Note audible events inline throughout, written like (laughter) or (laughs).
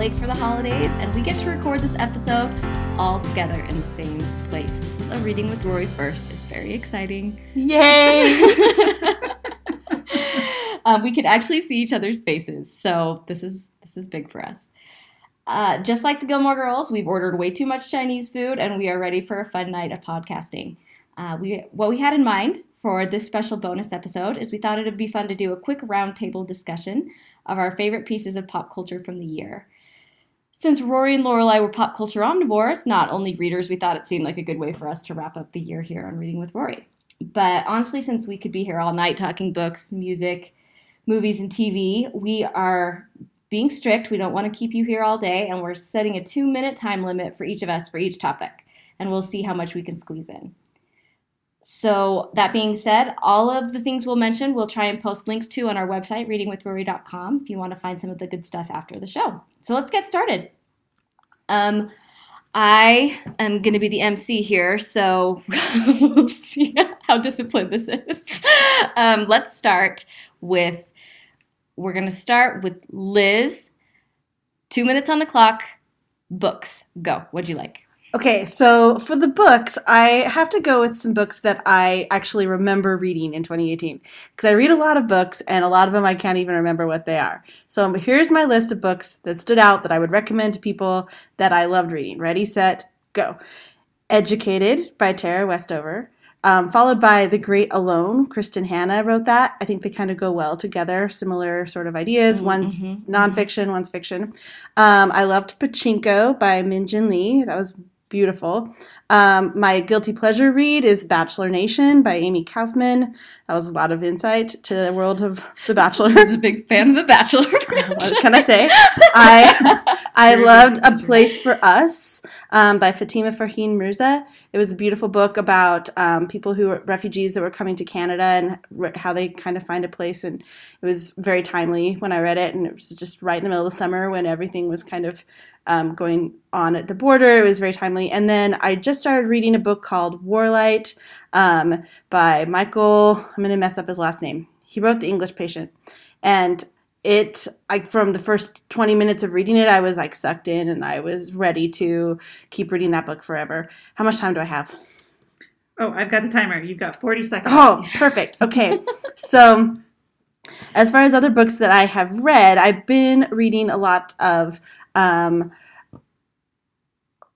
Lake for the holidays, and we get to record this episode all together in the same place. This is a reading with Rory first. It's very exciting. Yay! (laughs) um, we can actually see each other's faces, so this is this is big for us. Uh, just like the Gilmore Girls, we've ordered way too much Chinese food, and we are ready for a fun night of podcasting. Uh, we what we had in mind for this special bonus episode is we thought it'd be fun to do a quick roundtable discussion of our favorite pieces of pop culture from the year. Since Rory and Lorelai were pop culture omnivores, not only readers, we thought it seemed like a good way for us to wrap up the year here on Reading with Rory. But honestly, since we could be here all night talking books, music, movies, and TV, we are being strict. We don't want to keep you here all day, and we're setting a two minute time limit for each of us for each topic, and we'll see how much we can squeeze in. So, that being said, all of the things we'll mention, we'll try and post links to on our website, readingwithrory.com, if you want to find some of the good stuff after the show. So, let's get started. Um, I am going to be the MC here, so (laughs) we'll see how disciplined this is. Um, let's start with we're going to start with Liz. Two minutes on the clock. Books. Go. What'd you like? Okay, so for the books, I have to go with some books that I actually remember reading in 2018 because I read a lot of books and a lot of them I can't even remember what they are. So here's my list of books that stood out that I would recommend to people that I loved reading. Ready, set, go. Educated by Tara Westover. Um, followed by The Great Alone. Kristin Hannah wrote that. I think they kind of go well together, similar sort of ideas. Mm-hmm, one's nonfiction, one's fiction. Um, I loved Pachinko by Min Jin Lee. That was beautiful. Um, my guilty pleasure read is Bachelor Nation by Amy Kaufman. That was a lot of insight to the world of The Bachelor. I was a big fan of The Bachelor. (laughs) what can I say? I I (laughs) (laughs) loved A Place for Us um, by Fatima Farheen Mirza. It was a beautiful book about um, people who were refugees that were coming to Canada and re- how they kind of find a place. And it was very timely when I read it, and it was just right in the middle of the summer when everything was kind of um, going on at the border. It was very timely. And then I just started reading a book called Warlight um, by Michael. I'm going to mess up his last name. He wrote The English Patient, and it like from the first 20 minutes of reading it i was like sucked in and i was ready to keep reading that book forever how much time do i have Oh, I've got the timer. You've got 40 seconds. oh perfect okay (laughs) so as far as other books that i have read i've been reading a lot of um,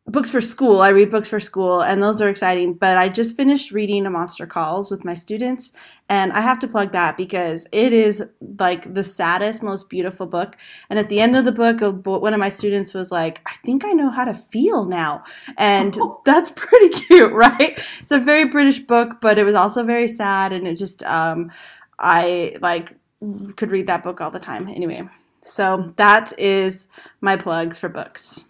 books for school. I read books for school, and those are exciting. But I just finished reading A Monster Calls with my students, and I have to plug that because it is like the saddest, most beautiful book. And at the end of the book, one of my students was like, I think I know how to feel now. And (laughs) that's pretty cute, (laughs) right? It's a very British book, but it was also very sad, and it just, um, I like could read that book all the time. Anyway, so that is my plugs for books.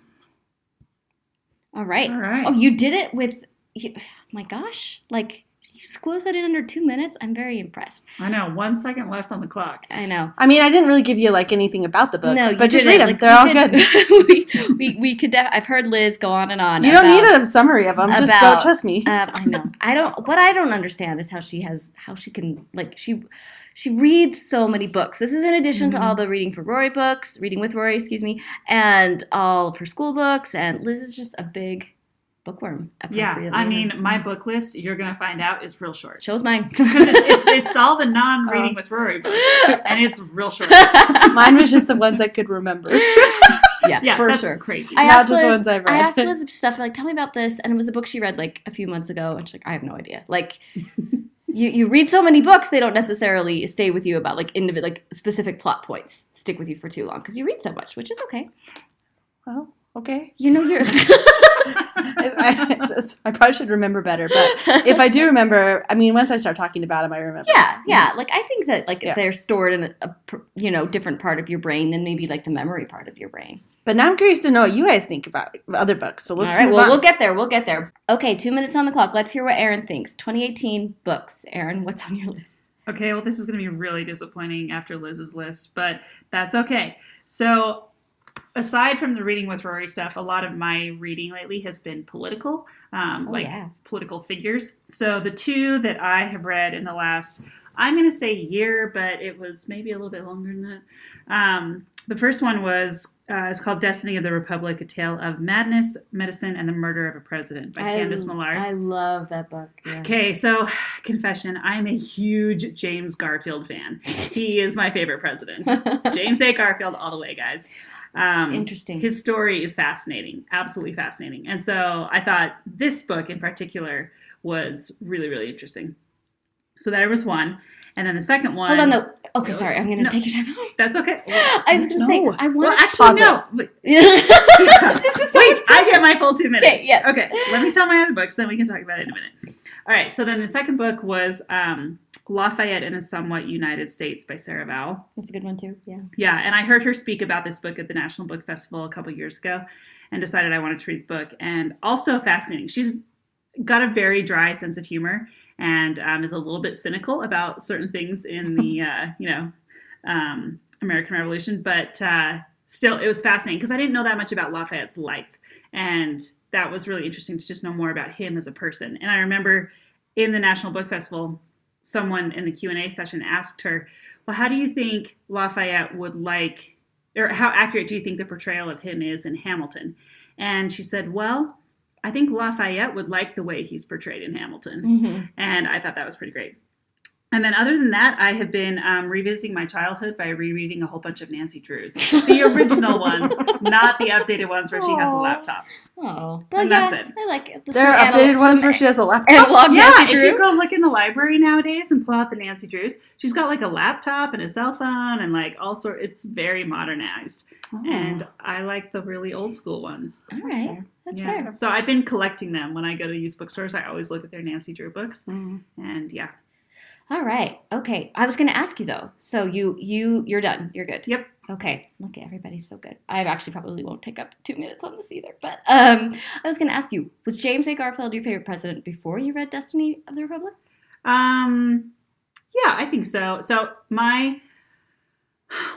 All right. All right. Oh, you did it with. You, my gosh. Like, you squeezed that in under two minutes. I'm very impressed. I know. One second left on the clock. I know. I mean, I didn't really give you like anything about the books, no, but just read them. Like, They're all we good. (laughs) we, we, we could. Def- I've heard Liz go on and on. You don't need a summary of them. Just about- don't trust me. Um, I know. I don't. What I don't understand is how she has how she can like she she reads so many books. This is in addition to Mm-hmm. all the reading for Rory books, reading with Rory, excuse me, and all of her school books. And Liz is just a big bookworm. Yeah. I mean, my book list, you're going to find out, is real short. shows mine. It's, (laughs) it's, it's all the non reading Oh. with Rory books, (laughs) and it's real short. (laughs) Mine was just the ones I could remember. yeah, Yeah, for that's sure. crazy. I Not asked just the ones I've read. I read. asked Liz stuff like, "Tell me about this," and it was a book she read like a few months ago, and she's like, "I have no idea." Like, you you read so many books, they don't necessarily stay with you about like individual like specific plot points stick with you for too long because you read so much, which is okay. well, okay. You know, you're (laughs) (laughs) I, I probably should remember better, but if I do remember, I mean, once I start talking about them, I remember. yeah, yeah. Like I think that like Yeah. they're stored in a, a you know different part of your brain than maybe like the memory part of your brain. But now I'm curious to know what you guys think about other books. So let's All right, move well, on. we'll get there. We'll get there. Okay, two minutes on the clock. Let's hear what Aaron thinks. 2018 books. Aaron, what's on your list? Okay, well, this is going to be really disappointing after Liz's list, but that's okay. So, aside from the reading with Rory stuff, a lot of my reading lately has been political, um, Oh, like yeah. political figures. So the two that I have read in the last, I'm going to say year, but it was maybe a little bit longer than that. Um, the first one was uh, it's called Destiny of the Republic: A Tale of Madness, Medicine, and the Murder of a President by I, Candice Millard. I love that book. Yeah. Okay, so (sighs) confession, I am a huge James Garfield fan. He is my favorite president. (laughs) James A. Garfield, all the way, guys. Um, Interesting. his story is fascinating, absolutely fascinating. And so I thought this book in particular was really, really interesting. So there was one. And then the second one. Hold on, though. Okay, sorry. I'm gonna No. take your time. (laughs) That's okay. I was gonna say No. I Well, want. actually, Pause no. Wait, (laughs) this so Wait, I get my full two minutes. Okay, yes. Okay, let me tell my other books, then we can talk about it in a minute. All right, so then the second book was um, Lafayette in a Somewhat United States by Sarah Vowell. That's a good one too. Yeah. Yeah, and I heard her speak about this book at the National Book Festival a couple years ago and decided I wanted to read the book. And also fascinating. She's got a very dry sense of humor and um, is a little bit cynical about certain things in the, (laughs) uh, you know, um, American Revolution. But uh, still, it was fascinating because I didn't know that much about Lafayette's life. And that was really interesting to just know more about him as a person. And I remember in the National Book Festival, someone in the Q&A session asked her, well, how do you think Lafayette would like, or how accurate do you think the portrayal of him is in Hamilton? And she said, well, I think Lafayette would like the way he's portrayed in Hamilton. Mm-hmm. And I thought that was pretty great. And then, other than that, I have been um, revisiting my childhood by rereading a whole bunch of Nancy Drews, (laughs) the original ones, not the updated ones where she has a laptop. Oh, And yeah, that's it. I like it. There are updated anal- ones where she has a laptop. analog yeah, Nancy if Drew. you go look in the library nowadays and pull out the Nancy Drews, she's got like a laptop and a cell phone and like all sort. It's very modernized, Oh. and I like the really old school ones. All That's right, fair. that's Yeah. fair. So I've been collecting them when I go to used bookstores. I always look at their Nancy Drew books, Mm. and yeah, All right. Okay. I was going to ask you though. So you you you're done. You're good. Yep. Okay. Look, everybody's so good. I actually probably won't take up two minutes on this either. But um, I was going to ask you: Was James A. Garfield your favorite president before you read Destiny of the Republic? um, yeah, I think so. So my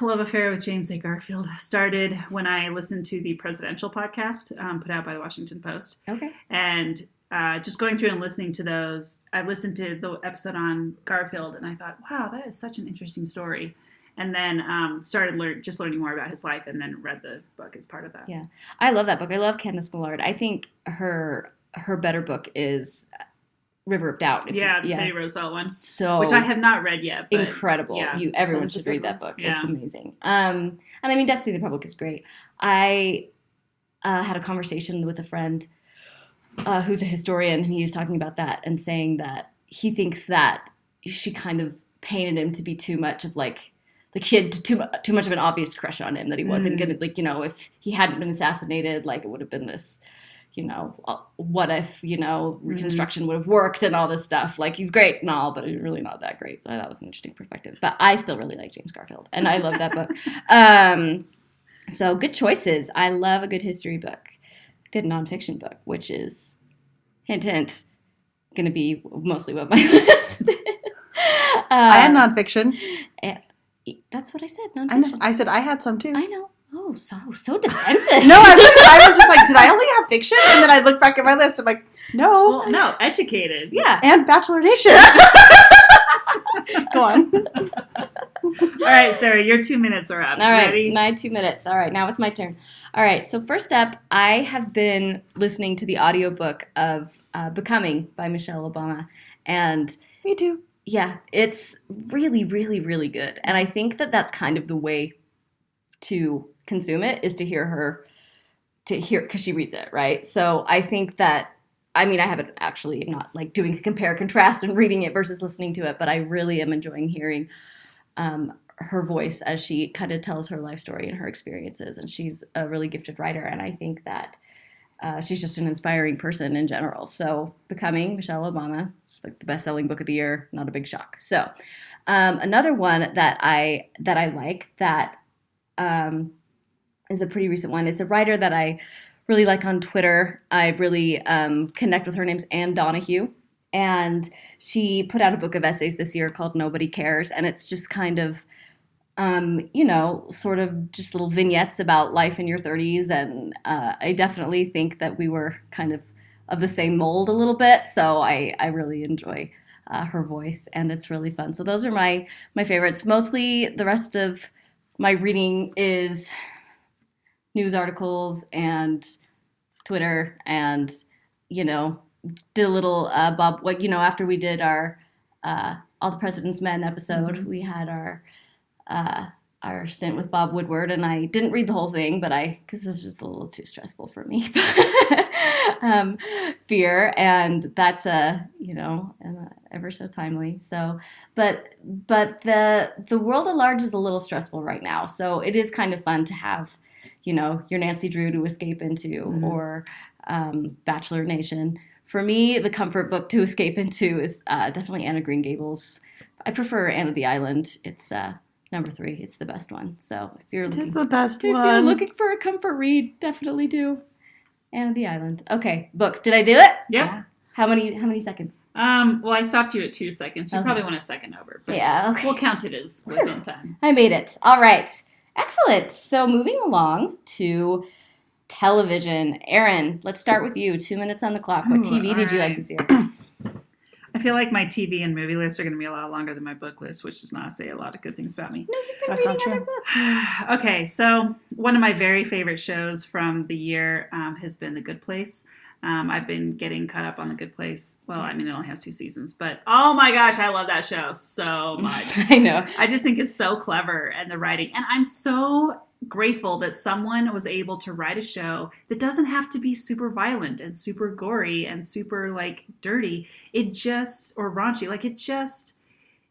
love affair with James A. Garfield started when I listened to the presidential podcast um, put out by the Washington Post. Okay. and uh, just going through and listening to those, I listened to the episode on Garfield, and I thought, wow, that is such an interesting story. And then um, started learn just learning more about his life, and then read the book as part of that. Yeah. I love that book. I love Candice Millard. I think her her better book is River of Doubt. if you- Yeah, the Teddy Roosevelt one, So which I have not read yet. But incredible. yeah, you everyone should read one. that book. Yeah. It's amazing. Um, and I mean, Destiny of the Republic is great. I uh, had a conversation with a friend uh, who's a historian, and he was talking about that and saying that he thinks that she kind of painted him to be too much of like. Like she had too too much of an obvious crush on him that he wasn't Mm. gonna like you know if he hadn't been assassinated like it would have been this you know uh, what if you know Mhm. reconstruction would have worked and all this stuff like he's great and all but he's really not that great so that was an interesting perspective but I still really like James Garfield and I love that book (laughs) um, so good choices I love a good history book good nonfiction book which is hint hint gonna be mostly what my (laughs) list is. I had Um, nonfiction. that's what I said. I know. Nonfiction. I said I had some too. I know. Oh, so so defensive. No, I was. I was just like, did I (laughs) only have fiction? And then I look back at my list. I'm like, no, well, no, educated. yeah. and Bachelor Nation. (laughs) (laughs) Go on. (laughs) All right, Sarah, your two minutes are up. All right, Ready? my two minutes. All right, now it's my turn. All right, so first up, I have been listening to the audiobook of uh, Becoming by Michelle Obama. And Me too. yeah, it's really, really, really good. And I think that that's kind of the way to consume it is to hear her, to hear, because she reads it, right? So I think that, I mean, I haven't actually, not like doing a compare contrast and reading it versus listening to it, but I really am enjoying hearing um, her voice as she kind of tells her life story and her experiences. And she's a really gifted writer. And I think that uh, she's just an inspiring person in general. So, Becoming Michelle Obama, like the best-selling book of the year. Not a big shock. So, um, another one that I that I like that um, is a pretty recent one. It's a writer that I really like on Twitter. I really um, connect with her. Name's Anne Donahue, and she put out a book of essays this year called Nobody Cares, and it's just kind of um, you know, sort of just little vignettes about life in your 30s. And uh, I definitely think that we were kind of of the same mold a little bit. So I, I really enjoy uh, her voice, and it's really fun. So those are my my favorites. Mostly the rest of my reading is news articles and Twitter, and you know, did a little uh, Bob. What you know, after we did our uh, All the President's Men episode, Mhm. we had our uh, our stint with Bob Woodward, and I didn't read the whole thing, but I because is just a little too stressful for me. (laughs) um, fear, and that's a you know uh, ever so timely. So, but but the the world at large is a little stressful right now. So it is kind of fun to have you know your Nancy Drew to escape into, Mhm. or um, Bachelor Nation. For me, the comfort book to (laughs) escape into is uh, definitely Anne of Green Gables. I prefer Anne of the Island. It's uh, number three. It's the best one. So if you're It looking, is the best if you're one. looking for a comfort read, definitely do Anne of the Island. Okay, books. Did I do it? Yeah. How many? How many seconds? Um, well, I stopped you at two seconds. You Okay. probably went a second over, but Yeah. Okay. we'll count it as within (laughs) time. I made it. All right. Excellent. So moving along to television. Erin, let's start with you. Two minutes on the clock. What Ooh, TV did you all like this year? (clears throat) I feel like my TV and movie lists are going to be a lot longer than my book list, which does not say a lot of good things about me. No, you've been That's not reading other books. (sighs) okay, so one of my very favorite shows from the year um, has been The Good Place. Um, I've been getting caught up on The Good Place. Well, I mean, it only has two seasons, but oh my gosh, I love that show so (laughs) much. I know. I just think it's so clever and the writing. And I'm so grateful that someone was able to write a show that doesn't have to be super violent and super gory and super like dirty. It just or raunchy. Like it just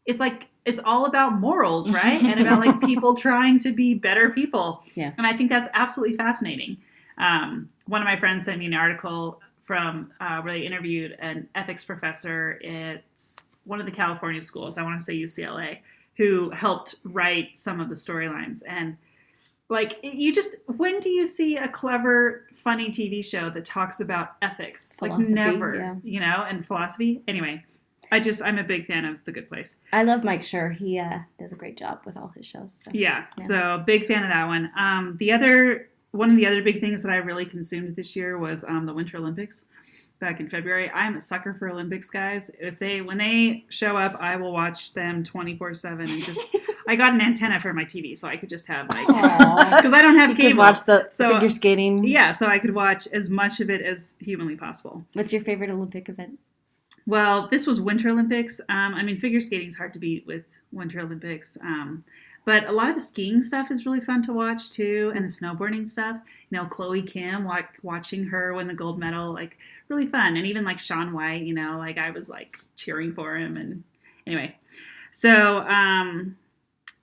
it's like it's all about morals, right? and about like (laughs) people trying to be better people. Yeah. And I think that's absolutely fascinating. Um, one of my friends sent me an article from uh, where they interviewed an ethics professor at one of the California schools. I want to say UCLA, who helped write some of the storylines and like you just when do you see a clever funny tv show that talks about ethics Philosophy, like never yeah. you know and philosophy anyway i just i'm a big fan of the good place I love Mike Schur. He uh, does a great job with all his shows. So. yeah, Yeah. so big fan of that one um the other one of the other big things that i really consumed this year was um the winter olympics back in february i'm a sucker for olympics guys if they when they show up i will watch them 24 7 and just i got an antenna for my tv so i could just have like because (laughs) i don't have You cable could watch the So, figure skating. Yeah, so I could watch as much of it as humanly possible. What's your favorite Olympic event? Well, this was Winter Olympics. Um, I mean, figure skating is hard to beat with Winter Olympics. Um, but a lot of the skiing stuff is really fun to watch too, and the snowboarding stuff. You know, Chloe Kim, like watching her win the gold medal, like really fun. And even like Shaun White, you know, like I was like cheering for him. And anyway, so um,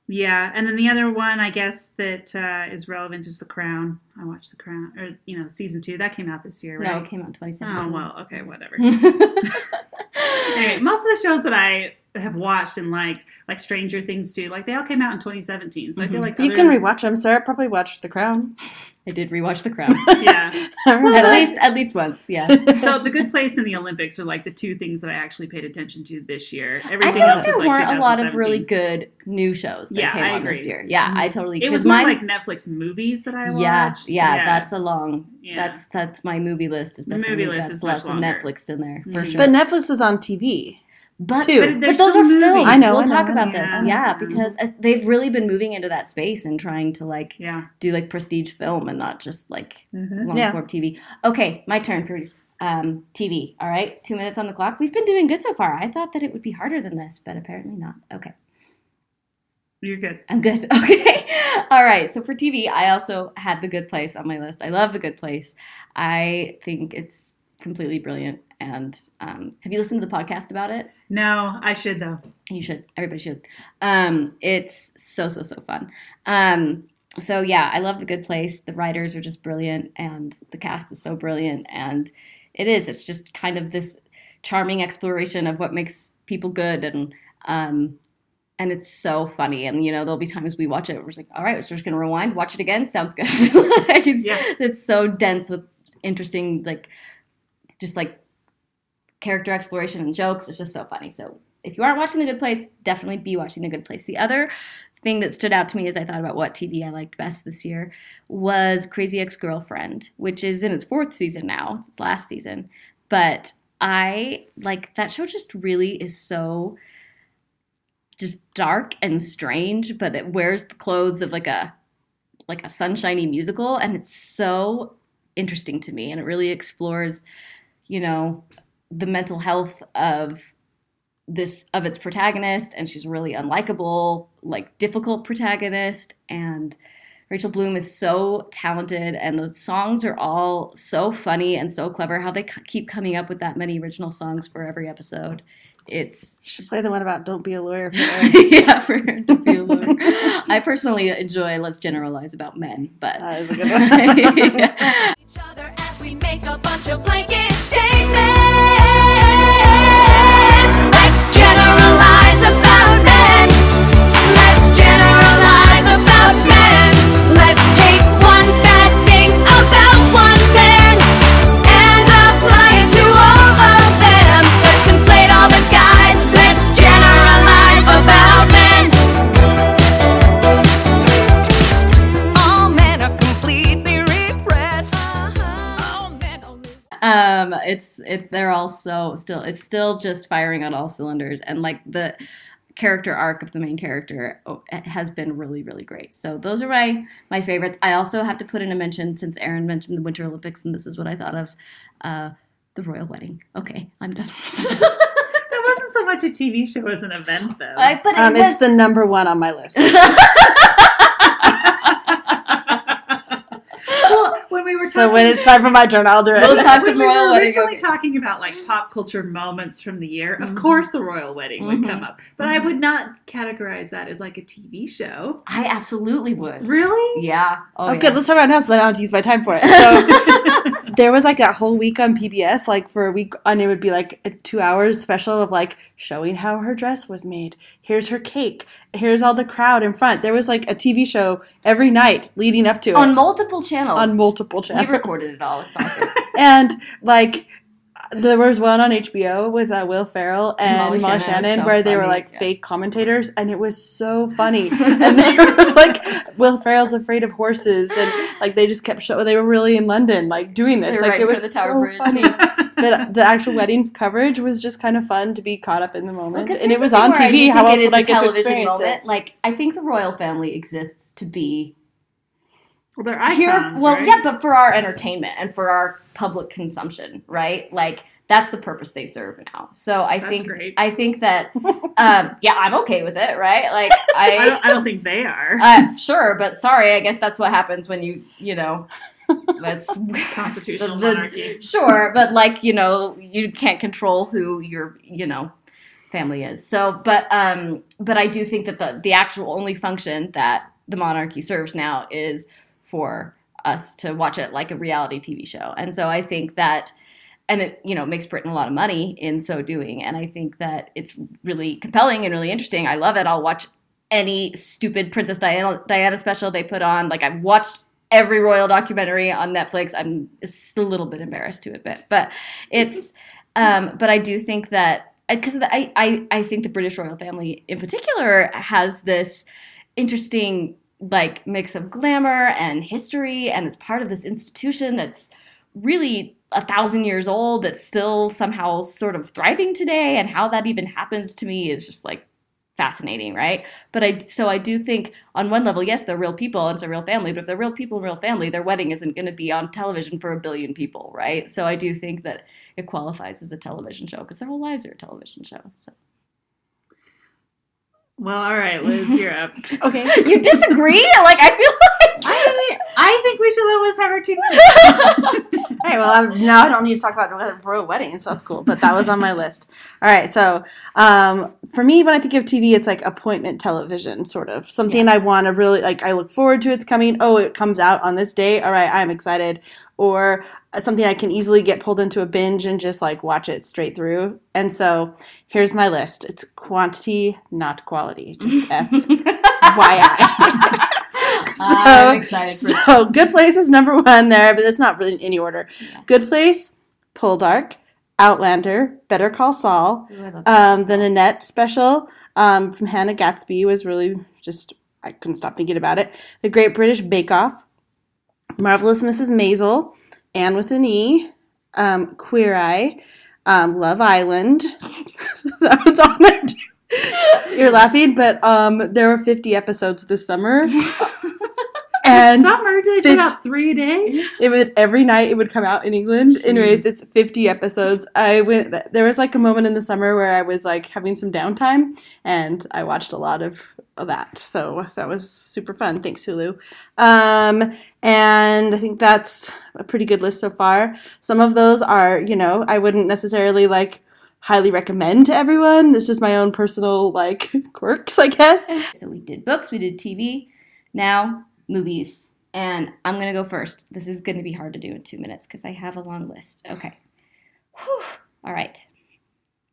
yeah. And then the other one, I guess that uh, is relevant is The Crown. I watched The Crown, or you know, season two that came out this year, right? No, it came out in 2017. Oh well, okay, whatever. (laughs) anyway, most of the shows that I have watched and liked, like Stranger Things too, like they all came out in 2017. So I feel Mhm. like You can than- rewatch them. Sarah probably watched The Crown. I did rewatch The Crown. (laughs) Yeah. at least at least once, yeah. (laughs) So the Good Place and the Olympics are like the two things that I actually paid attention to this year. I Everything think else there was like weren't a lot of really good new shows that Yeah, came I on this year. Yeah, I totally. It was more mine- like Netflix movies that I yeah, watched. yeah, that's a long. Yeah. That's that's my movie list. Is The movie list is much lots of longer. Netflix in there for Mhm. sure. But Netflix is on TV. But, too. But but those still are films. I know, We'll I know, talk I about know. this. Yeah. Yeah, because uh, they've really been moving into that space and trying to like yeah. do like prestige film and not just like Mhm. long Yeah. form TV. Okay, my turn for um, TV. All right, two minutes on the clock. We've been doing good so far. I thought that it would be harder than this, but apparently not. Okay. You're good. I'm good. (laughs) Okay. All right. So for TV, I also had The Good Place on my list. I love The Good Place. I think it's completely brilliant. And um, have you listened to the podcast about it? No, I should though. You should. Everybody should. Um, it's so so so fun. Um, so yeah, I love The Good Place. The writers are just brilliant, and the cast is so brilliant. And it is. It's just kind of this charming exploration of what makes people good, and um, and it's so funny. And you know, there'll be times we watch it, we're just like, all right, we're just gonna rewind, watch it again. Sounds good. (laughs) like, it's, Yeah. it's so dense with interesting, like, just like character exploration and jokes. It's just so funny. So if you aren't watching The Good Place, definitely be watching The Good Place. The other thing that stood out to me as I thought about what TV I liked best this year was Crazy Ex Girlfriend, which is in its fourth season now. It's its last season. But I like that show just really is so just dark and strange, but it wears the clothes of like a like a sunshiny musical and it's so interesting to me and it really explores, you know, the mental health of this of its protagonist and she's really unlikable like difficult protagonist and rachel bloom is so talented and the songs are all so funny and so clever how they c- keep coming up with that many original songs for every episode it's you Should play the one about don't be a lawyer. (laughs) For yeah for her to be a lawyer. i personally enjoy let's generalize about men but That is a good one. (laughs) Yeah. It's it they're all so still it's still just firing on all cylinders. And like the character arc of the main character oh, has been really really great. So those are my my favorites. I also have to put in a mention since aaron mentioned the winter olympics and this is what i thought of uh the royal wedding. Okay i'm done. (laughs) That wasn't so much a TV show as an event, though. I, but it Um, was, it's the number one on my list. (laughs) well, when we were talking, So when it's time for my turn, I'll do it. We'll talk some we royal were originally okay. talking about like pop culture moments from the year, of Mhm. course the royal wedding would Mhm. come up. But I Mhm. would not categorize that as like a TV show. i absolutely would Really? yeah oh, Oh, yeah. good. Let's talk about it now so that I don't have to use my time for it. So (laughs) there was like a whole week on PBS, like for a week, and it would be like a two hours special of like showing how her dress was made. Here's her cake. Here's all the crowd in front. There was like a TV show every night leading up to it on multiple channels on multiple we channels. recorded it all it's all good (laughs) and like there was one on HBO with uh, Will Ferrell and Molly Molly, Shannon Shannon, so where they were like yeah. fake commentators, and it was so funny. (laughs) and they were like, Will Ferrell's afraid of horses, and like they just kept showing they were really in London, like doing this. Like it was front of the Tower so Bridge. funny. (laughs) but the actual wedding coverage was just kind of fun to be caught up in the moment, Well, and it was on where I do TV. How else would I get to experience moment. it? Like I think the royal family exists to be Well, they're icons. here. Well, right? yeah, but for our entertainment and for our public consumption, right? Like that's the purpose they serve now. So I That's think great. I think that (laughs) um, yeah, I'm okay with it, right? Like (laughs) I I. don't, I don't think they are. Uh, sure, but sorry. I guess that's what happens when you, you know, that's (laughs) Constitutional the- the- monarchy. sure, but like you know, you can't control who your you know family is. So, but um, but I do think that the the actual only function that the monarchy serves now is for us to watch it like a reality TV show, and so I think that. And it, you know, makes Britain a lot of money in so doing, and I think that it's really compelling and really interesting. I love it. I'll watch any stupid Princess Diana Diana special they put on. Like I've watched every royal documentary on Netflix. I'm a little bit embarrassed to admit, but it's. (laughs) Um, but I do think that because I, I I think the British royal family in particular has this interesting like mix of glamour and history, and it's part of this institution that's really a thousand years old that's still somehow sort of thriving today and how that even happens to me is just like fascinating right? But i so i do think on one level yes they're real people and it's a real family but if they're real people and real family their wedding isn't going to be on television for a billion people right? So i do think that it qualifies as a television show because their whole lives are a television show so Well, all right, Liz, you're up. (laughs) Okay. you disagree like i feel like I, I think we should let Liz have her two minutes. (laughs) All right, well, I'm, now I don't need to talk about the royal weddings. So that's cool. But that was on my list. (laughs) All right, so um, for me, when I think of TV, it's like appointment television, sort of something I want to really like. I look forward to it's coming. Oh, it comes out on this day. All right, I'm excited. Or uh, something I can easily get pulled into a binge and just like watch it straight through. And so here's my list. It's quantity, not quality. Just (laughs) FYI. (laughs) i'm excited for So Good Place is number one there, but it's not really in any order. Yeah. Good Place, Poldark, Outlander, Better Call Saul, Ooh, um, the Nanette special um, from Hannah Gadsby was really just I couldn't stop thinking about it. The Great British Bake Off, Marvelous Mrs. Maisel, Anne with an E, um, Queer Eye, um, Love Island. (laughs) that was on there too. You're laughing, but um, there were 50 episodes this summer. (laughs) and Summer, did they fif- put out three a day? it would every night it would come out in England. Anyways, it's 50 episodes. I went there was like a moment in the summer where I was like having some downtime and I watched a lot of, of that. So that was super fun. Thanks Hulu. Um and I think that's a pretty good list so far. Some of those are, you know, I wouldn't necessarily like highly recommend to everyone. It's just my own personal like (laughs) quirks, I guess. So we did books, we did TV, now movies. And I'm going to go first. This is going to be hard to do in two minutes because I have a long list. Okay. Whew. All right.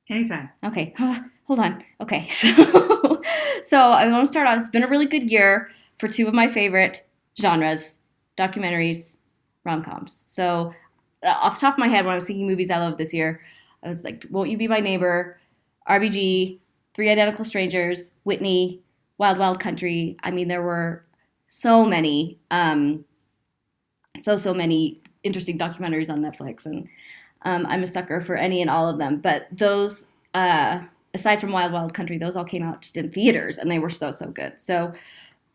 Anytime. Okay. (sighs) Hold on. Okay. (laughs) So, so I want to start off. It's been a really good year for two of my favorite genres documentaries, rom coms. So, uh, off the top of my head, when I was thinking movies I loved this year, I was like, Won't You Be My Neighbor, RBG, Three Identical Strangers, Whitney, Wild Wild Country. I mean, there were so many, um, so, so many interesting documentaries on Netflix. And um, I'm a sucker for any and all of them. But those, uh, aside from Wild Wild Country, those all came out just in theaters and they were so, so good. So,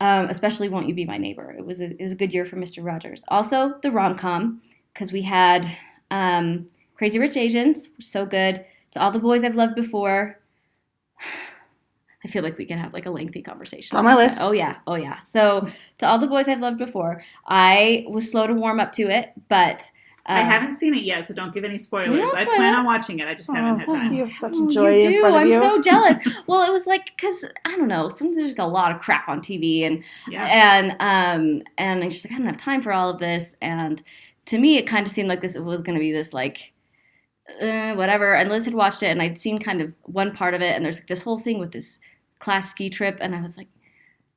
um, especially Won't You Be My Neighbor? It was a, it was a good year for Mr. Rogers. Also, the rom com, because we had um, Crazy Rich Asians, so good. To All the Boys I've Loved Before. I feel like we could have like a lengthy conversation. It's on my list. that. Oh yeah, oh yeah. So to all the boys I've loved before, I was slow to warm up to it, but uh, I haven't seen it yet, so don't give any spoilers. don't I plan it. on watching it. I just haven't had time. you have such Oh, joy you in do. front of I'm you. so jealous. (laughs) well, it was like because I don't know. Sometimes there's like a lot of crap on TV, and Yeah. and um and I just like I don't have time for all of this. And to me, it kind of seemed like this was going to be this like uh, whatever. And Liz had watched it, and I'd seen kind of one part of it, and there's like this whole thing with this class ski trip, and I was like,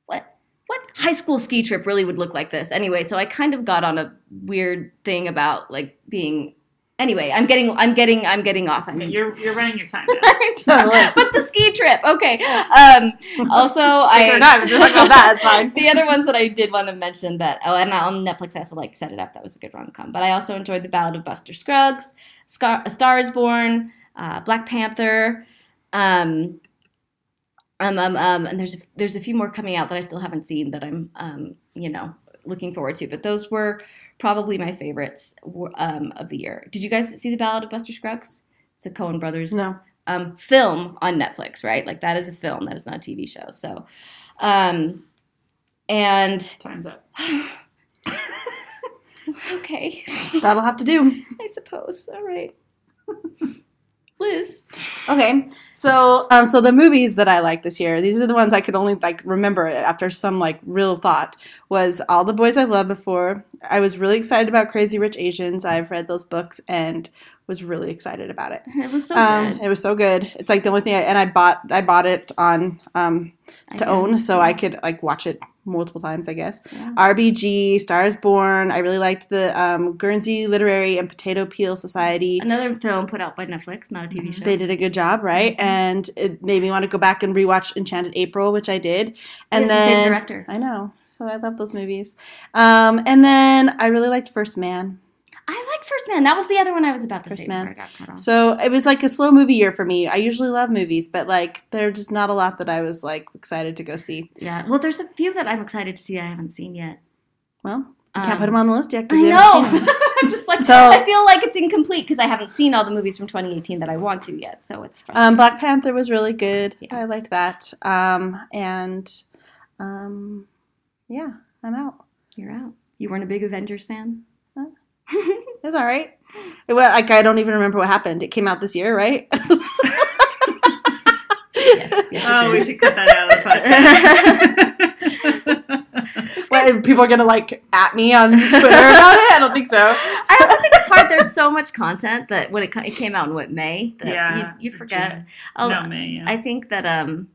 what? What high school ski trip really would look like this? Anyway, so I kind of got on a weird thing about like being. Anyway, I'm getting, I'm getting, I'm getting off. I mean, You're you're running your time (laughs) down. I'm sorry. on the list. but the ski trip, okay. Um, also, (laughs) Take I our. Just about that. It's fine. (laughs) the other ones that I did want to mention that oh, and on Netflix I also like Set It Up. That was a good rom com. But I also enjoyed The Ballad of Buster Scruggs, Scar- A Star Is Born, uh, Black Panther. Um, um, um, um, and there's there's a few more coming out that I still haven't seen that I'm um, you know looking forward to. But those were probably my favorites um, of the year. Did you guys see The Ballad of Buster Scruggs? It's a Coen Brothers No. um, film on Netflix, right? Like that is a film, that is not a TV show. So, um, and Time's up. (sighs) okay, That'll have to do. (laughs) I suppose. All right, (laughs) Liz. Okay, so um, so the movies that I like this year, these are the ones I could only like remember after some like real thought. Was All the Boys I've Loved Before. I was really excited about Crazy Rich Asians. I've read those books and was really excited about it. It was so Um, good. it was so good. It's like the only thing, I, and I bought I bought it on um, to own, so I could like watch it multiple times, I guess. Yeah. RBG, Stars Born. I really liked the um, Guernsey Literary and Potato Peel Society. Another film put out by Netflix, not a TV show. They did a good job, right? Mm-hmm. And it made me want to go back and rewatch Enchanted April, which I did. And It's the then director. I know, so I love those movies. Um, and then I really liked First Man. I like First Man. That was the other one I was about to First say Man. I got cut off. So it was like a slow movie year for me. I usually love movies, but like there's just not a lot that I was like excited to go see. yeah. Well, there's a few that I'm excited to see I haven't seen yet. Well, you Um, can't put them on the list yet I because you haven't seen know. them. (laughs) I'm just like So- I feel like it's incomplete because I haven't seen all the movies from 2018 that I want to yet. So it's. Um, Black Panther was really good. Yeah. I liked that. Um, and um, yeah, I'm out. You're out. You weren't a big Avengers fan. Huh? (laughs) It's all right. It was, like I don't even remember what happened. It came out this year, right? (laughs) yes, yes, Oh, we should cut that out of the podcast. (laughs) what, people are gonna like at me on Twitter about it? I don't think so. I also think it's hard. There's so much content that when it, it came out in what May that yeah, you, you forget. June. Oh, no, May. Yeah. I think that um,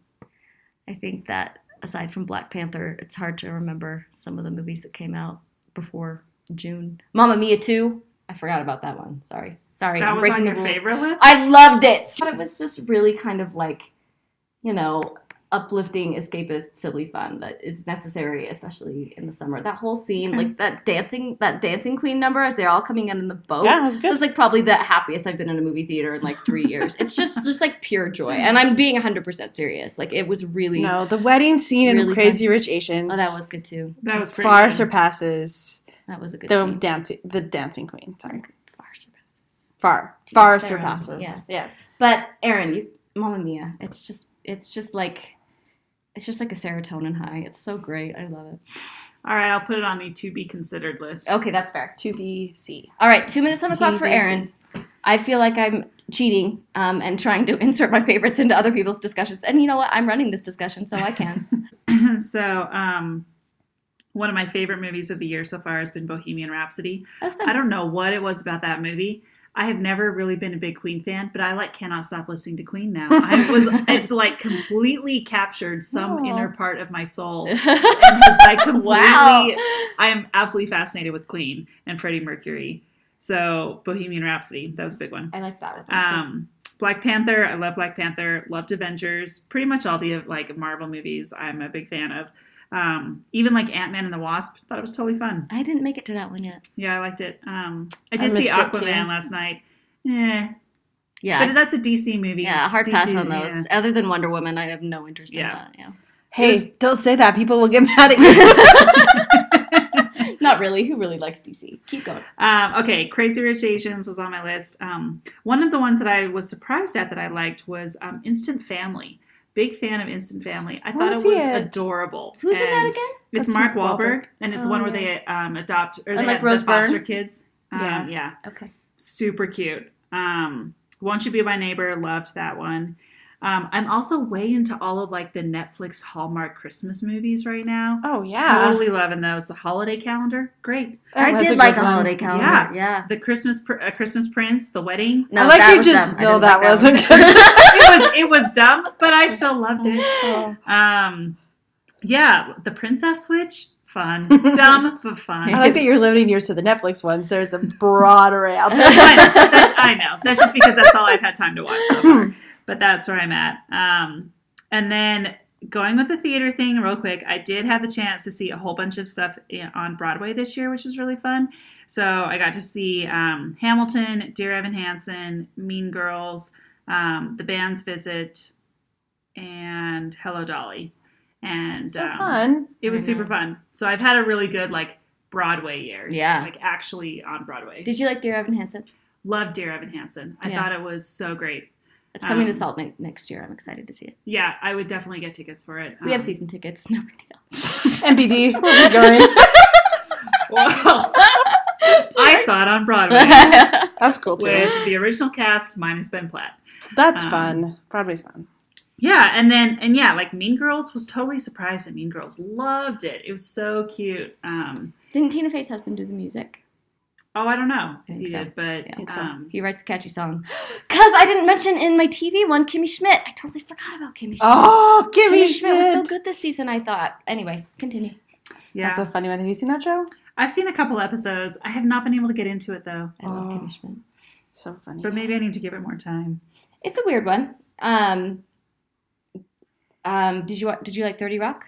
I think that aside from Black Panther, it's hard to remember some of the movies that came out before June. Mamma Mia 2. I forgot about that one. Sorry, sorry. that I'm was on your rules. favorite list. I loved it. But it was just really kind of like, you know, uplifting, escapist, silly fun that is necessary, especially in the summer. That whole scene, like that dancing, that dancing queen number as they're all coming in in the boat. Yeah, it was good. It's like probably the happiest I've been in a movie theater in like three years. It's just (laughs) just like pure joy, and I'm being 100 percent serious. Like it was really. No, the wedding scene in Really Crazy Rich Asians. Oh, that was good too. That was pretty far good. surpasses That was a good the scene. dancing the dancing queen. Sorry, Far surpasses. far far each their own. surpasses. Yeah. yeah. But Aaron, you, Mamma Mia, it's just it's just like it's just like a serotonin high. It's so great. I love it. All right, I'll put it on the to be considered list. Okay, that's fair. To be C. All right, two minutes on the clock for TBC. Aaron. I feel like I'm cheating um, and trying to (laughs) insert my favorites into other people's discussions. And you know what? I'm running this discussion, so I can. (laughs) so, um, one of my favorite movies of the year so far has been Bohemian Rhapsody. I don't know what it was about that movie. I have never really been a big Queen fan, but I like cannot stop listening to Queen now. I (laughs) was it like completely captured some Aw. inner part of my soul (laughs) and has like completely wow. I am absolutely fascinated with Queen and Freddie Mercury. So Bohemian Rhapsody, that was a big one. I like that one. That's. Um, Black Panther, I love Black Panther. Loved Avengers. Pretty much all the like Marvel movies, I'm a big fan of. Um, even like Ant Man and the Wasp, thought it was totally fun. I didn't make it to that one yet. Yeah, I liked it. Um, I I did see missed it, too. Aquaman last night. Eh, Yeah. but that's a DC movie. yeah, hard pass on those. yeah. Other than Wonder Woman, I have no interest Yeah. in that. Yeah. Hey, don't say that. People will get (laughs) mad at you. (laughs) Not really. Who really likes DC? Keep going. Um, okay, Crazy Rich Asians was on my list. Um, one of the ones that I was surprised at that I liked was um, Instant Family. Big fan of Instant Family. I thought it was it. adorable. Who's in that And again? It's That's Mark Wahlberg, Wahlberg. and it's the one where yeah. they um, adopt or they like, Rose the foster Byrne? kids. Um, Yeah. yeah, Okay. super cute. Um, Won't You Be My Neighbor? Loved that one. Um, I'm also way into all of like the Netflix Hallmark Christmas movies right now. Oh yeah. Totally loving those. The holiday calendar, great. That I did like the one. holiday calendar. Yeah. Yeah. The Christmas Pr- uh, Christmas Prince, The Wedding. No, I like that you was just dumb. I know didn't that like wasn't one. good. (laughs) it was it was dumb, but I still loved it. (laughs) Oh. Um, yeah, the Princess Switch, fun, (laughs) dumb but fun. I like that you're limiting yours to the Netflix ones. There's a broad array out I there. know, I know. That's just because that's all I've had time to watch so far. But that's where I'm at. Um, and then going with the theater thing real quick, I did have the chance to see a whole bunch of stuff on Broadway this year, which was really fun. So I got to see um, Hamilton, Dear Evan Hansen, Mean Girls, um, The Band's Visit, and Hello Dolly. And so um, fun. it was super fun. So I've had a really good like Broadway year. Yeah. Like actually on Broadway. Did you like Dear Evan Hansen? Love Dear Evan Hansen. I Yeah. thought it was so great. It's coming Um, to Salt Lake next year. I'm excited to see it. Yeah, I would definitely get tickets for it. We have Um, season tickets. (laughs) No big deal. MBD, We'll be going. Well, (laughs) I saw it on Broadway (laughs) That's cool too. with the original cast minus Ben Platt. That's um, fun. Broadway's fun. Yeah, and then and yeah, like Mean Girls was totally surprised at Mean Girls. Loved it. It was so cute. Um, Didn't Tina Fey's husband do the music? Oh, I don't know if think he so. did, but Yeah. so. um, He writes a catchy song. (gasps) Cause I didn't mention in my TV one Kimmy Schmidt. I totally forgot about Kimmy Schmidt. Oh, Kimmy, Kimmy Schmidt was so good this season. I thought. Anyway, continue. yeah, That's a funny one. Have you seen that show? I've seen a couple episodes. I have not been able to get into it though, I love Oh. Kimmy Schmidt. So funny. but maybe I need to give it more time. It's a weird one. Um, um, did you wa- did you like Thirty Rock?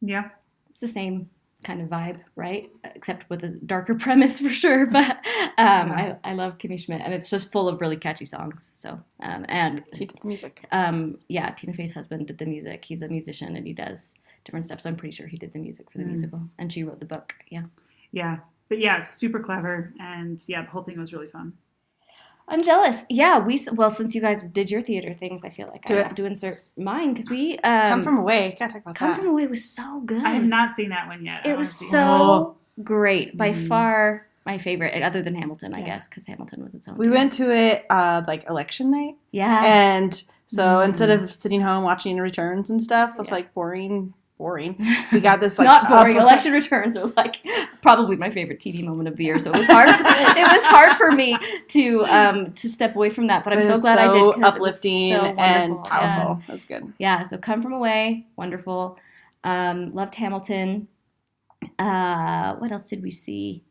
Yeah, It's the same kind of vibe, right? Except with a darker (laughs) premise for sure. But um, I, I love Kimmy Schmidt, and it's just full of really catchy songs. So um, and He did the music. um, yeah, Tina Fey's husband did the music. He's a musician and he does different stuff. So I'm pretty sure he did the music for the Mm. musical, and she wrote the book. Yeah, yeah, but yeah, super clever, and yeah, the whole thing was really fun. I'm jealous. Yeah, we well since you guys did your theater things, I feel like Do I it. have to insert mine because we um, Come from away. Gotta talk about Come that. from away was so good. I have not seen that one yet. It was so Oh. great, by Mm. far my favorite, other than Hamilton, I Yeah. guess, because Hamilton was its own. we thing. went to it uh, like election night, yeah, and so Mm. instead of sitting home watching returns and stuff with Yeah. like boring, boring, (laughs) we got this like not boring. up- Election returns are like probably my favorite TV moment of the year. So it was hard. it was hard for me to um to step away from that, but I'm so glad I did. 'cause it was uplifting so and powerful. It was good. Yeah. yeah, so come from away, wonderful. Um, loved Hamilton. Uh, what else did we see?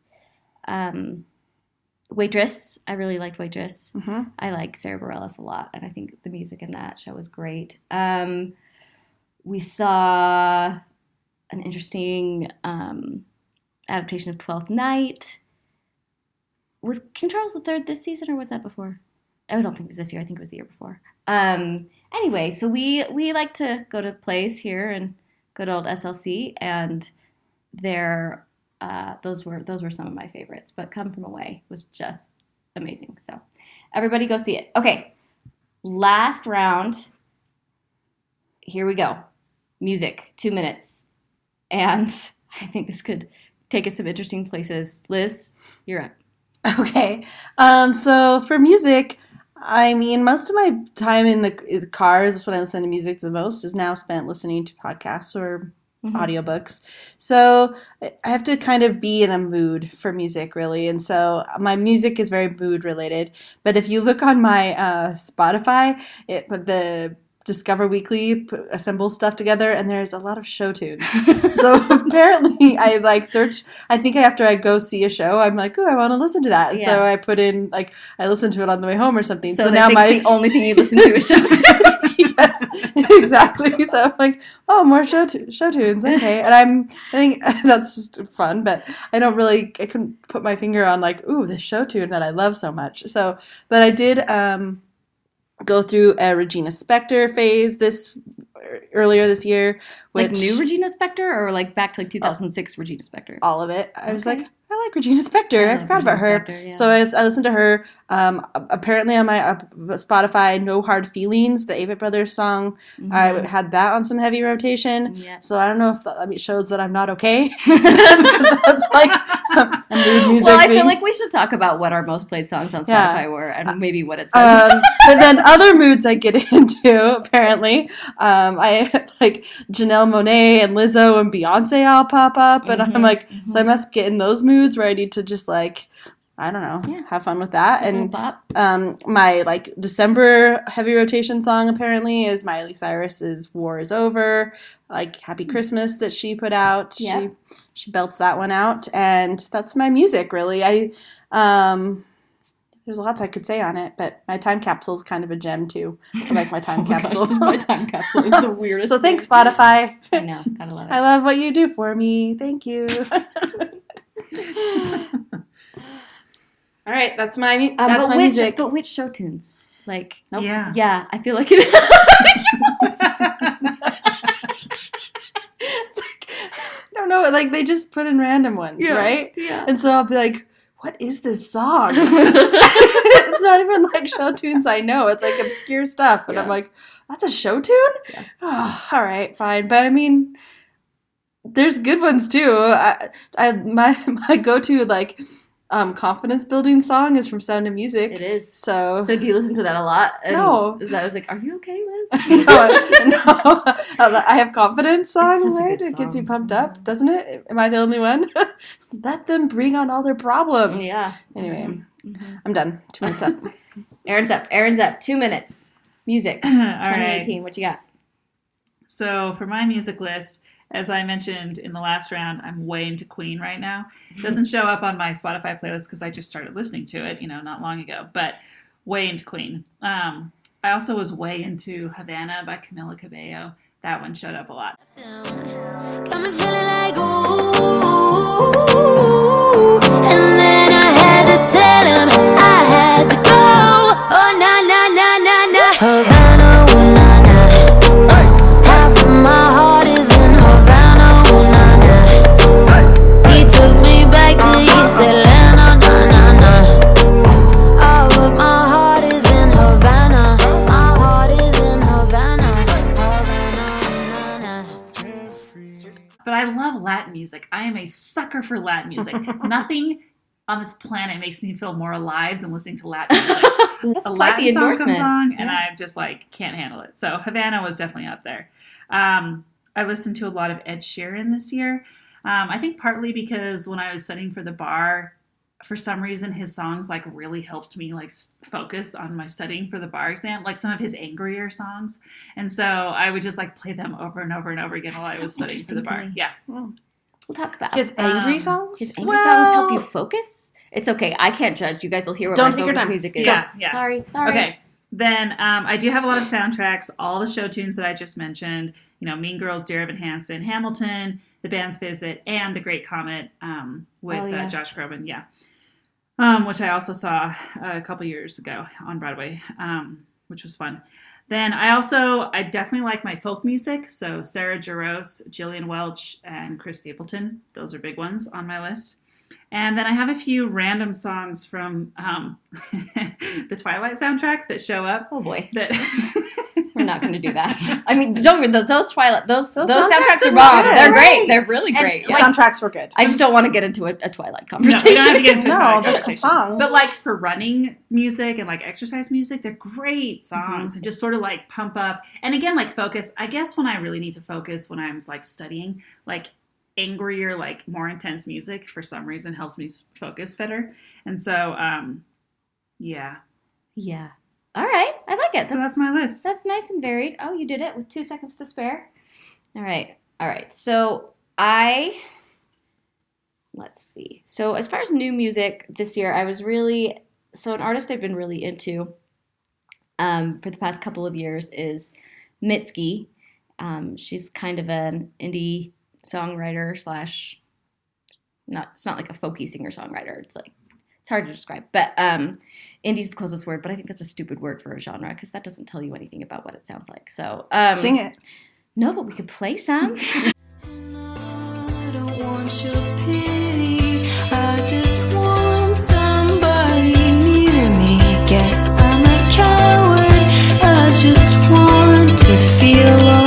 Um, Waitress. I really liked Waitress. hmm I like Sara Bareilles a lot, and I think the music in that show was great. Um, we saw an interesting um, adaptation of Twelfth Night. Was King Charles III this season or was that before? I don't think it was this year. I think it was the year before. Um, anyway, so we we like to go to plays here and good old SLC, and there uh, those were those were some of my favorites. But Come From Away was just amazing. So everybody go see it. Okay, last round. Here we go. Music, two minutes, and (laughs) I think this could take us some interesting places. Liz, you're up. (laughs) Okay. Um, so for music, I mean, most of my time in the, in the cars when I listen to music the most is now spent listening to podcasts or Mhm. audiobooks. So I I have to kind of be in a mood for music, really. And so my music is very mood related. But if you look on my uh, Spotify, it, the Discover Weekly p- assembles stuff together, and there's a lot of show tunes. (laughs) so apparently, I like search. I think after I go see a show, I'm like, oh, I want to listen to that. And So I put in like I listen to it on the way home or something. So, So, now my the only thing you listen to is shows. (laughs) yes, exactly. So I'm like, oh, more show tu- show tunes, okay. And I'm, I think (laughs) that's just fun, but I don't really, I couldn't put my finger on like, ooh, this show tune that I love so much. So, but I did um, go through a Regina Spektor phase this earlier this year, which like new Regina Spektor or like back to like 2006 Regina Spektor? all of it. I was like, I like Regina Spektor. I, love forgot about her. Spektor, yeah. So I, I listened to her. Um, apparently on my uh, Spotify, "No Hard Feelings," the Avett Brothers song. I Mhm. had that on some heavy rotation. yeah. So I don't know if that I mean, shows that I'm not okay. (laughs) (laughs) That's like (laughs) music. well, I feel like we should talk about what our most played songs on Spotify Yeah. were and maybe what it says. um, (laughs) but then other moods I get (laughs) into apparently. Um, I like Janelle Monáe and Lizzo and Beyonce all pop up, and Mhm, I'm like, so I mhm. must get in those moods where I need to just like. I don't know. Yeah. Have fun with that. And um, my like December heavy rotation song apparently is Miley Cyrus's "War Is Over," like "Happy Christmas" that she put out. Hmm. Yeah. She she belts that one out, and that's my music really. I um, there's lots I could say on it, but my time capsule is kind of a gem too. I like my time (laughs) Oh my gosh, capsule. my time capsule is the (laughs) weirdest. so thanks. (laughs) Spotify. I know, gotta love I love what you do for me. Thank you. All right, that's my mu- Um, that's but my which, music. But which show tunes? Like, Nope. Yeah. yeah, I feel like it. (laughs) I don't know, like they just put in random ones, Yeah. right? yeah. And so I'll be like, what is this song? (laughs) it's not even like show tunes I know. It's like obscure stuff. And I'm like, that's a show tune? Yeah. Oh, all right, fine. But I mean, there's good ones too. I, I my (laughs) my go to like um, confidence building song is from Sound of Music. it is. So, So do you listen to that a lot? And No. Is that I was like, are you okay, Liz? (laughs) no, no, (laughs) I have confidence song, It's such a right? good It gets you pumped up, doesn't it? Am I the only one? (laughs) Let them bring on all their problems. yeah. Anyway, Mhm. I'm done. Two minutes up. Aaron's up. Aaron's up. Two minutes. Music. (clears throat) All right. 2018. What you got? So for my music list, as I mentioned in the last round, I'm way into Queen right now. It doesn't show up on my Spotify playlist because I just started listening to it, you know, not long ago. But way into Queen. Um, I also was way into Havana by Camila Cabello. That one showed up a lot. Got me feeling like ooh, and then I had to tell him I had to music. I am a sucker for Latin music. (laughs) Nothing on this planet makes me feel more alive than listening to Latin music. (laughs) That's a quite the Latin song comes on, and Yeah. I just like can't handle it. So Havana was definitely up there. Um, I listened to a lot of Ed Sheeran this year. Um, I think partly because when I was studying for the bar, for some reason his songs like really helped me like focus on my studying for the bar exam. Like some of his angrier songs, and so I would just like play them over and over and over again while That's I was studying for the bar. Yeah, We'll talk about His angry Um, songs? his angry songs help you focus. It's okay. I can't judge. You guys will hear what Don't my focus music is. Yeah, yeah. Sorry. Sorry. Okay. Then um, I do have a lot of soundtracks, all the show tunes that I just mentioned. You know, Mean Girls, Dear Evan Hansen, Hamilton, The Band's Visit, and The Great Comet um, with Oh, yeah. uh, Josh Groban. Yeah, um, which I also saw a couple years ago on Broadway, um, which was fun. Then I also I definitely like my folk music. So Sarah Jarosz, Gillian Welch, and Chris Stapleton. Those are big ones on my list. And then I have a few random songs from um, (laughs) the Twilight soundtrack that show up. Oh boy, That (laughs) not going to do that. (laughs) I mean, don't those, those Twilight those those, Those soundtracks, soundtracks are are bomb. good. They're great. They're really And, great. Like- soundtracks were good. I just don't want to get into a, a Twilight No, conversation. we don't have to get into No, a the conversation. songs. But like for running music and like exercise music, they're great songs Mm-hmm. and just sort of like pump up. And again, like focus. I guess when I really need to focus when I'm like studying, like angrier, like more intense music for some reason helps me focus better. And so, um, yeah. yeah. All right, I like it. So that's my list. That's nice and varied. Oh, you did it with two seconds to spare. All right. All right. So I let's see. So as far as new music this year, I was really so an artist I've been really into um, for the past couple of years is Mitski. Um, she's kind of an indie songwriter slash not it's not like a folky singer songwriter. It's like it's hard to describe, but um, indie's the closest word. But I think that's a stupid word for a genre because that doesn't tell you anything about what it sounds like. So um, Sing it. No, but we could play some. (laughs) I don't want your pity. I just want somebody near me. Guess I'm a coward. I just want to feel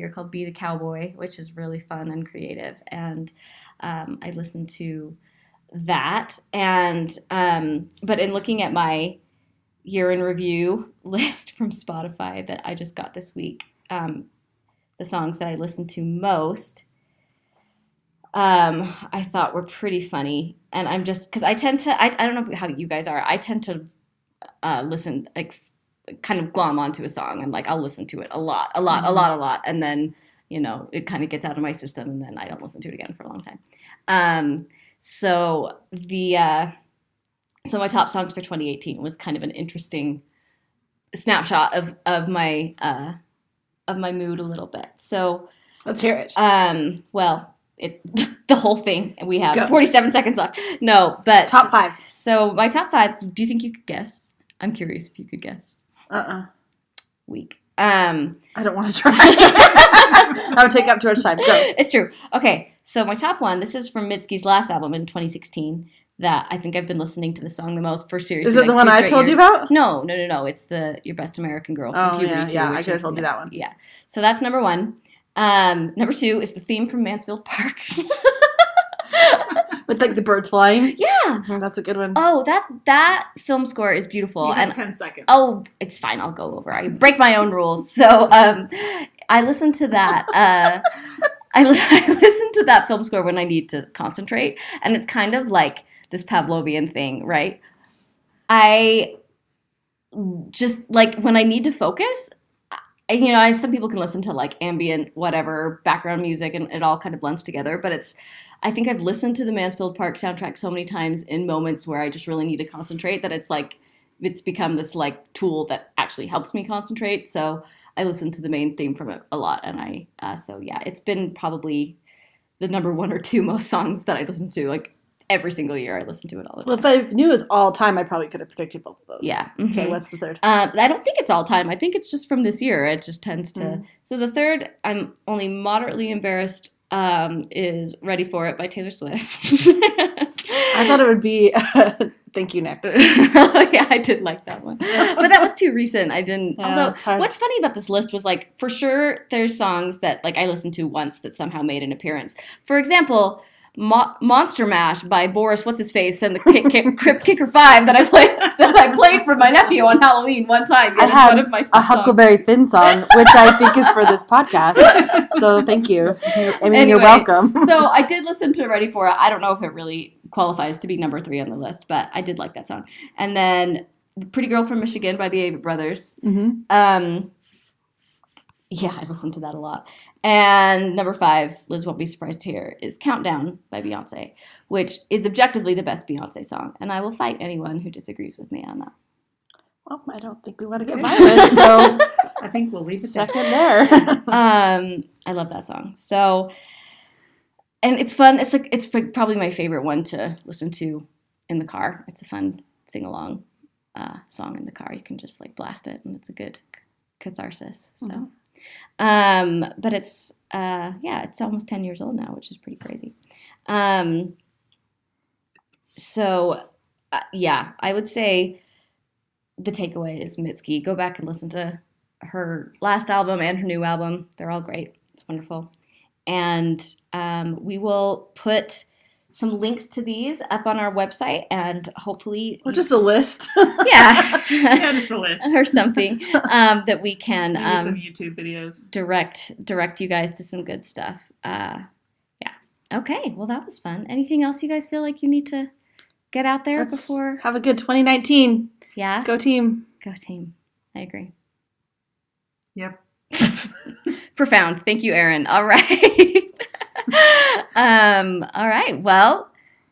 year called Be the Cowboy, which is really fun and creative. And um, I listened to that. And um, but in looking at my year in review (laughs) list from Spotify that I just got this week, um, the songs that I listened to most, um, I thought were pretty funny. And I'm just because I tend to I, I don't know how you guys are. I tend to uh, listen like kind of glom onto a song and like I'll listen to it a lot, a lot, a Mhm. lot, a lot, and then you know it kind of gets out of my system and then I don't listen to it again for a long time. Um, so the uh, so my top songs for 2018 was kind of an interesting snapshot of of my uh, of my mood a little bit. So Let's hear it. um, well, it (laughs) the whole thing, we have Go. 47 seconds left. No, but Top five. So my top five. Do you think you could guess? I'm curious if you could guess. Uh-uh. Week. Um, I don't want to try. (laughs) I would take up too much time. Go. it's true. Okay, so my top one. This is from Mitski's last album in 2016. That I think I've been listening to the song the most for seriously. Is it the one I told you about? No, no, no, no. It's the Your Best American Girl. From Oh, Puberty yeah, yeah, I which could've told you that one. Yeah. So that's number one. Um, number two is the theme from Mansfield Park. (laughs) With like the birds flying. yeah. Mm, That's a good one. Oh, that that film score is beautiful. And 10 seconds. Oh, it's fine. I'll go over. I break my own rules. So um, I listen to that. Uh, (laughs) I, li- (laughs) I listen to that film score when I need to concentrate, and it's kind of like this Pavlovian thing, right? I just like when I need to focus. I, you know, I, some people can listen to like ambient, whatever background music, and it all kind of blends together. But it's, I think I've listened to the Mansfield Park soundtrack so many times in moments where I just really need to concentrate that it's like it's become this like tool that actually helps me concentrate. So I listen to the main theme from it a lot, and I uh, so yeah, it's been probably the number one or two (laughs) most songs that I listen to like every single year. I listen to it all the Well, time. if I knew it was all time, I probably could have predicted both of those. yeah. Okay, mhm. what's the third? Uh, I don't think it's all time. I think it's just from this year. It just tends to. Mm. So the third, I'm only moderately embarrassed um, is "Ready for It" by Taylor Swift. I thought it would be (laughs) Thank You Next. (laughs) yeah, I did like that one, but that was too recent. I didn't. Yeah, although, what's funny about this list was like, for sure, there's songs that like I listened to once that somehow made an appearance. For example. Mo- Monster Mash by Boris What's His Face and the Kick, Kick, (laughs) Crypt Kicker Five that I played (laughs) that I played for my nephew on Halloween one time. I had one of my A songs. Huckleberry Finn song, (laughs) which I think is for this podcast. So thank you. I mean, you're welcome. so I did listen to Ready for It. I don't know if it really qualifies to be number three on the list, but I did like that song. And then Pretty Girl from Michigan by the Avett Brothers. hmm Um, yeah, I listened to that a lot. And number five, Liz won't be surprised to hear, is Countdown by Beyonce, which is objectively the best Beyonce song. And I will fight anyone who disagrees with me on that. Well, I don't think we want to get violent, so (laughs) I think we'll leave it there. second there. (laughs) um, I love that song. So, and it's fun. It's like it's probably my favorite one to listen to in the car. It's a fun sing along uh, song in the car. You can just like blast it, and it's a good catharsis. So, Mhm. Um, but it's uh, yeah, it's almost ten years old now, which is pretty crazy. Um, so, uh, yeah, I would say the takeaway is Mitski. Go back and listen to her last album and her new album. They're all great. It's wonderful. And um, we will put some links to these up on our website and hopefully, Or just a list. (laughs) yeah, (laughs) Yeah, just a list. or something um, that we can Maybe some um, YouTube videos. direct direct direct you guys to some good stuff. Uh, yeah. Okay. Well, that was fun. Anything else you guys feel like you need to get out there Let's before? have a good 2019. Yeah. Go team. Go team. I agree. Yep. (laughs) Profound. Thank you, Aaron. All right. Um, all right. Well,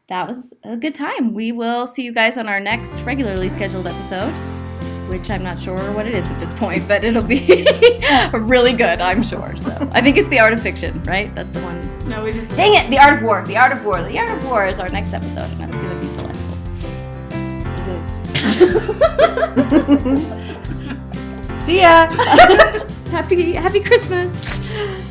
that was a good time. We will see you guys on our next regularly scheduled episode, which I'm not sure what it is at this point, but it'll be (laughs) really good, I'm sure. So I think it's the art of fiction, right? That's the one. No, we just Dang it! The art of war. The art of war. The art of war is our next episode, and that's going to be delightful. It is. (laughs) (laughs) See ya. happy Happy Christmas.